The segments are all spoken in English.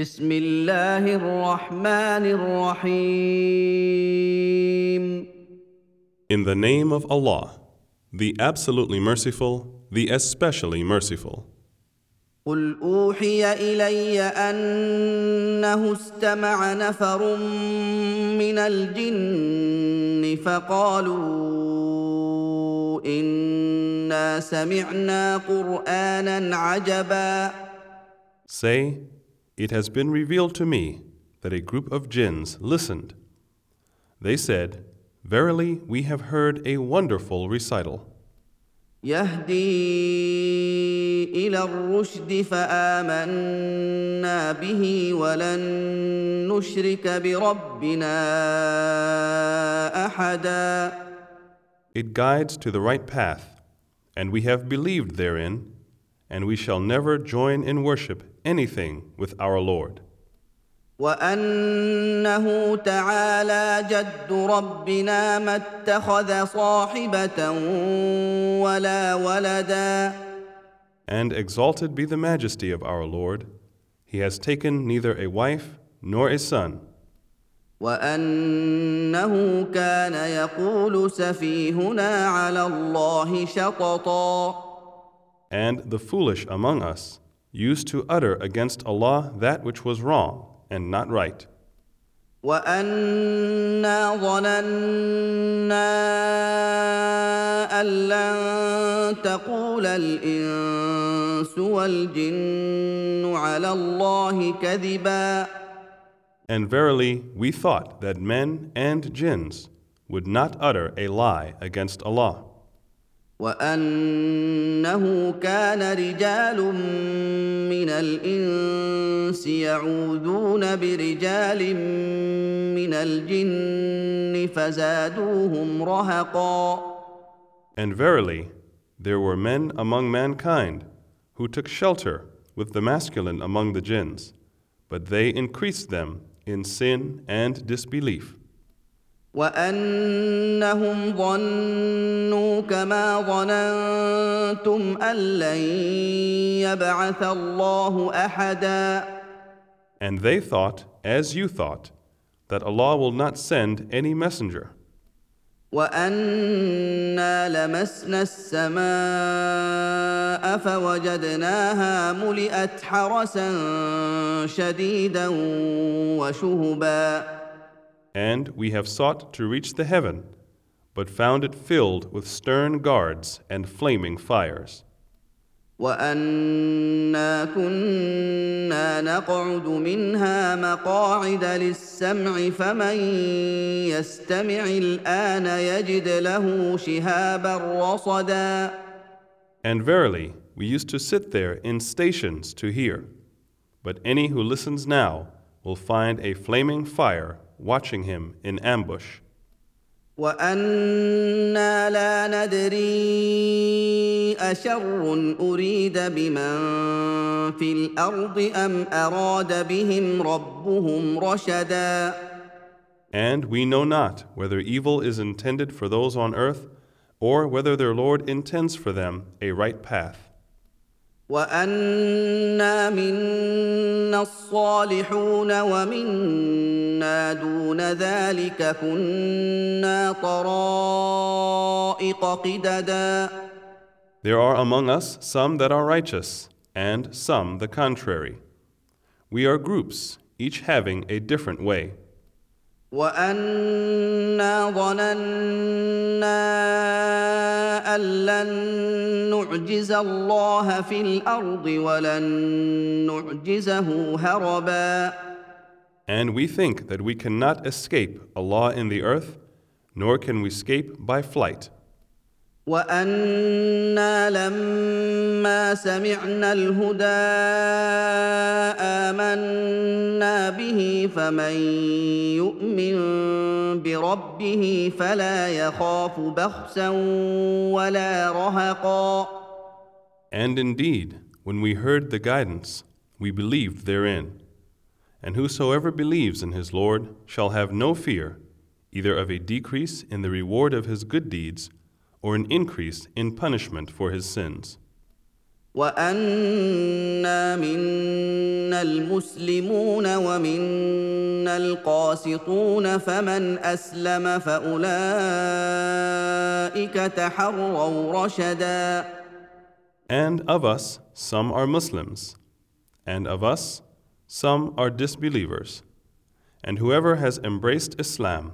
بسم الله الرحمن الرحيم In the name of Allah, the absolutely merciful, the especially merciful. قل اوحي الي انه استمع نفر من الجن فقالوا انا سمعنا قرانا عجبا Say, It has been revealed to me that a group of jinns listened. They said, Verily, we have heard a wonderful recital. يهدي الى الرشد فامنا به ولن نشرك بربنا احدا It guides to the right path, and we have believed therein, and we shall never join in worship anything with our Lord. وانه تعالى جد ربنا ما اتخذ صاحبه ولا ولدا And exalted be the majesty of our Lord. He has taken neither a wife nor a son. وانه كان يقول سفيهنا على الله شططا And the foolish among us used to utter against Allah that which was wrong and not right. وانا ظننا ان لن تقول الانس والجن على الله كذبا And verily, we thought that men and jinns would not utter a lie against Allah. وانه كان رجال من الانس يعوذون برجال من الجن فزادوهم رهقا And verily, there were men among mankind who took shelter with the masculine among the jinns, but they increased them in sin and disbelief. وأنهم ظنوا كما ظننتم أن لن يبعث الله أحدا And they thought, as you thought, that Allah will not send any messenger. وأنا لمسنا السماء فوجدناها ملئت حرسا شديدا وشهبا And we have sought to reach the heaven, but found it filled with stern guards and flaming fires. وانا كنا نقعد منها مقاعد للسمع فمن يستمع الان يجد له شهابا رصدا And verily, we used to sit there in stations to hear. But any who listens now will find a flaming fire watching him in ambush. وانا لا ندري اشر اريد بمن في الارض ام اراد بهم ربهم رشدا And we know not whether evil is intended for those on earth or whether their Lord intends for them a right path. وانا منا الصالحون ومنا دون ذلك كنا طرائق قددا There are among us some that are righteous, and some the contrary. We are groups, each having a different way. وانا ظننا ان لن نعجز الله في الأرض ولن نعجزه هربا And we think that we cannot escape Allah in the earth, nor can we escape by flight. وأنا لما سمعنا الهدى امنا به فمن يؤمن بربه فلا يخاف بخسا ولا رهقا And indeed, when we heard the guidance, we believed therein. And whosoever believes in his Lord shall have no fear, either of a decrease in the reward of his good deeds or an increase in punishment for his sins. وانا منا المسلمون ومنا القاسطون فمن اسلم فاولئك تحروا رشدا And of us, some are Muslims, and of us, some are disbelievers. And whoever has embraced Islam,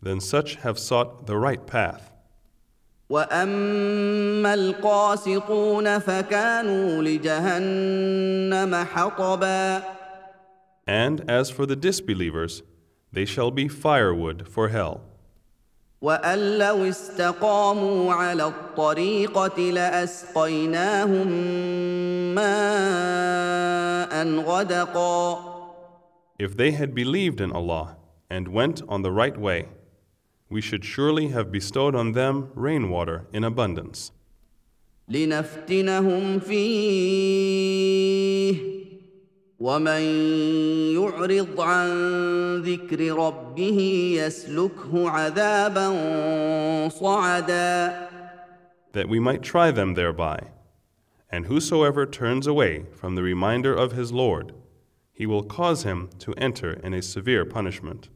then such have sought the right path. واما القاسطون فكانوا لجهنم حطبا And as for the disbelievers, they shall be firewood for hell. وان لو استقاموا على الطريقة لاسقيناهم ماء غدقا If they had believed in Allah and went on the right way, we should surely have bestowed on them rainwater in abundance, لنفتنهم فيه ومن يعرض عن ذكر ربه يسلكه عذابا صعدا that we might try them thereby. And whosoever turns away from the reminder of his Lord, he will cause him to enter in a severe punishment.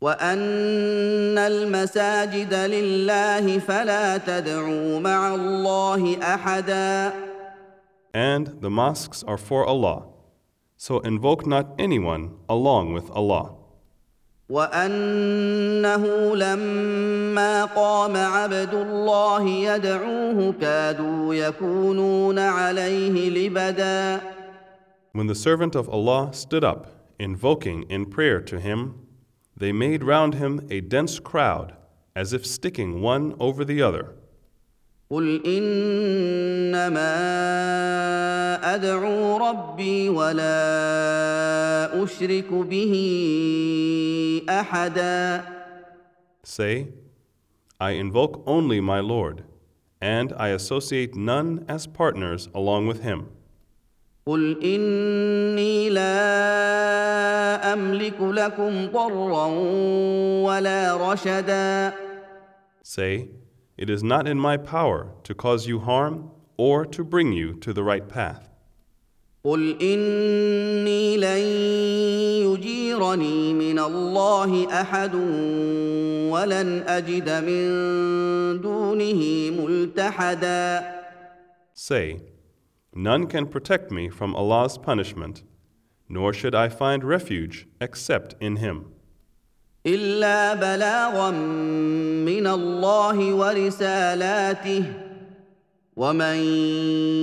وان المساجد لله فلا تدعوا مع الله احدا And the mosques are for Allah, so invoke not anyone along with Allah. وانه لما قام عبد الله يدعوه كادوا يكونون عليه لبدا When the servant of Allah stood up, invoking in prayer to him, they made round him a dense crowd, as if sticking one over the other. قل انما ادعو ربي ولا اشرك به احدا Say, I invoke only my Lord, and I associate none as partners along with him. قل اني لا املك لكم ضرا ولا رشدا Say, It is not in my power to cause you harm or to bring you to the right path. قل اني لن يجيرني من الله احد ولن اجد من دونه ملتحدا Say, None can protect me from Allah's punishment, nor should I find refuge except in Him. الا بلاغا من الله ورسالاته ومن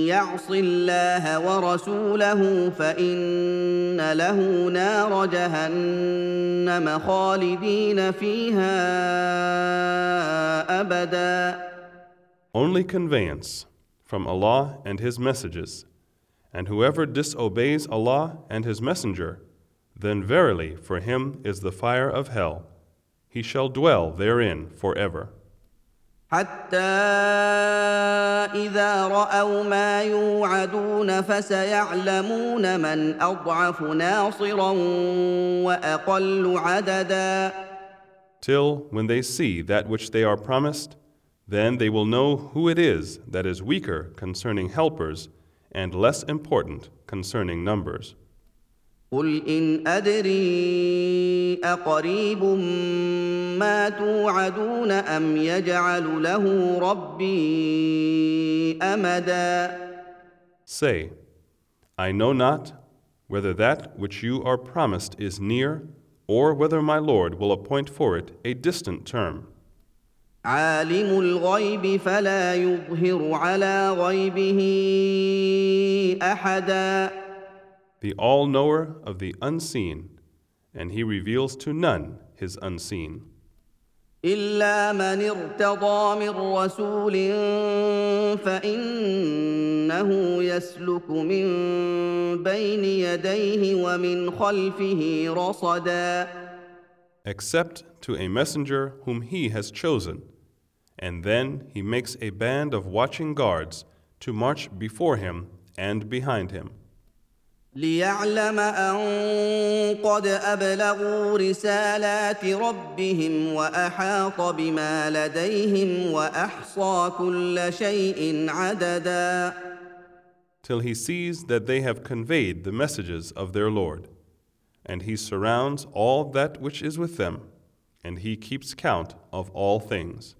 يعص الله ورسوله فان له نار جهنم خالدين فيها ابدا Only conveyance from Allah and His messages, and whoever disobeys Allah and His Messenger, then verily for him is the fire of hell. He shall dwell therein forever. حتى اذا راوا ما يوعدون فسيعلمون من اضعف ناصرا واقل عددا Till when they see that which they are promised, then they will know who it is that is weaker concerning helpers and less important concerning numbers. قل ان ادري اقريب ما توعدون ام يجعل له ربي امدا Say, I know not whether that which you are promised is near, or whether my Lord will appoint for it a distant term. عالم الغيب فلا يظهر على غيبه احدا The all knower of the unseen, and he reveals to none his unseen, الا من ارتضى من رسول فانه يسلك من بين يديه ومن خلفه رصدا except to a messenger whom he has chosen, and then he makes a band of watching guards to march before him and behind him. ليعلم ان قد ابلغوا رسالات ربهم واحاط بما لديهم واحصى كل شيء عددا till he sees that they have conveyed the messages of their Lord. And he surrounds all that which is with them, and he keeps count of all things.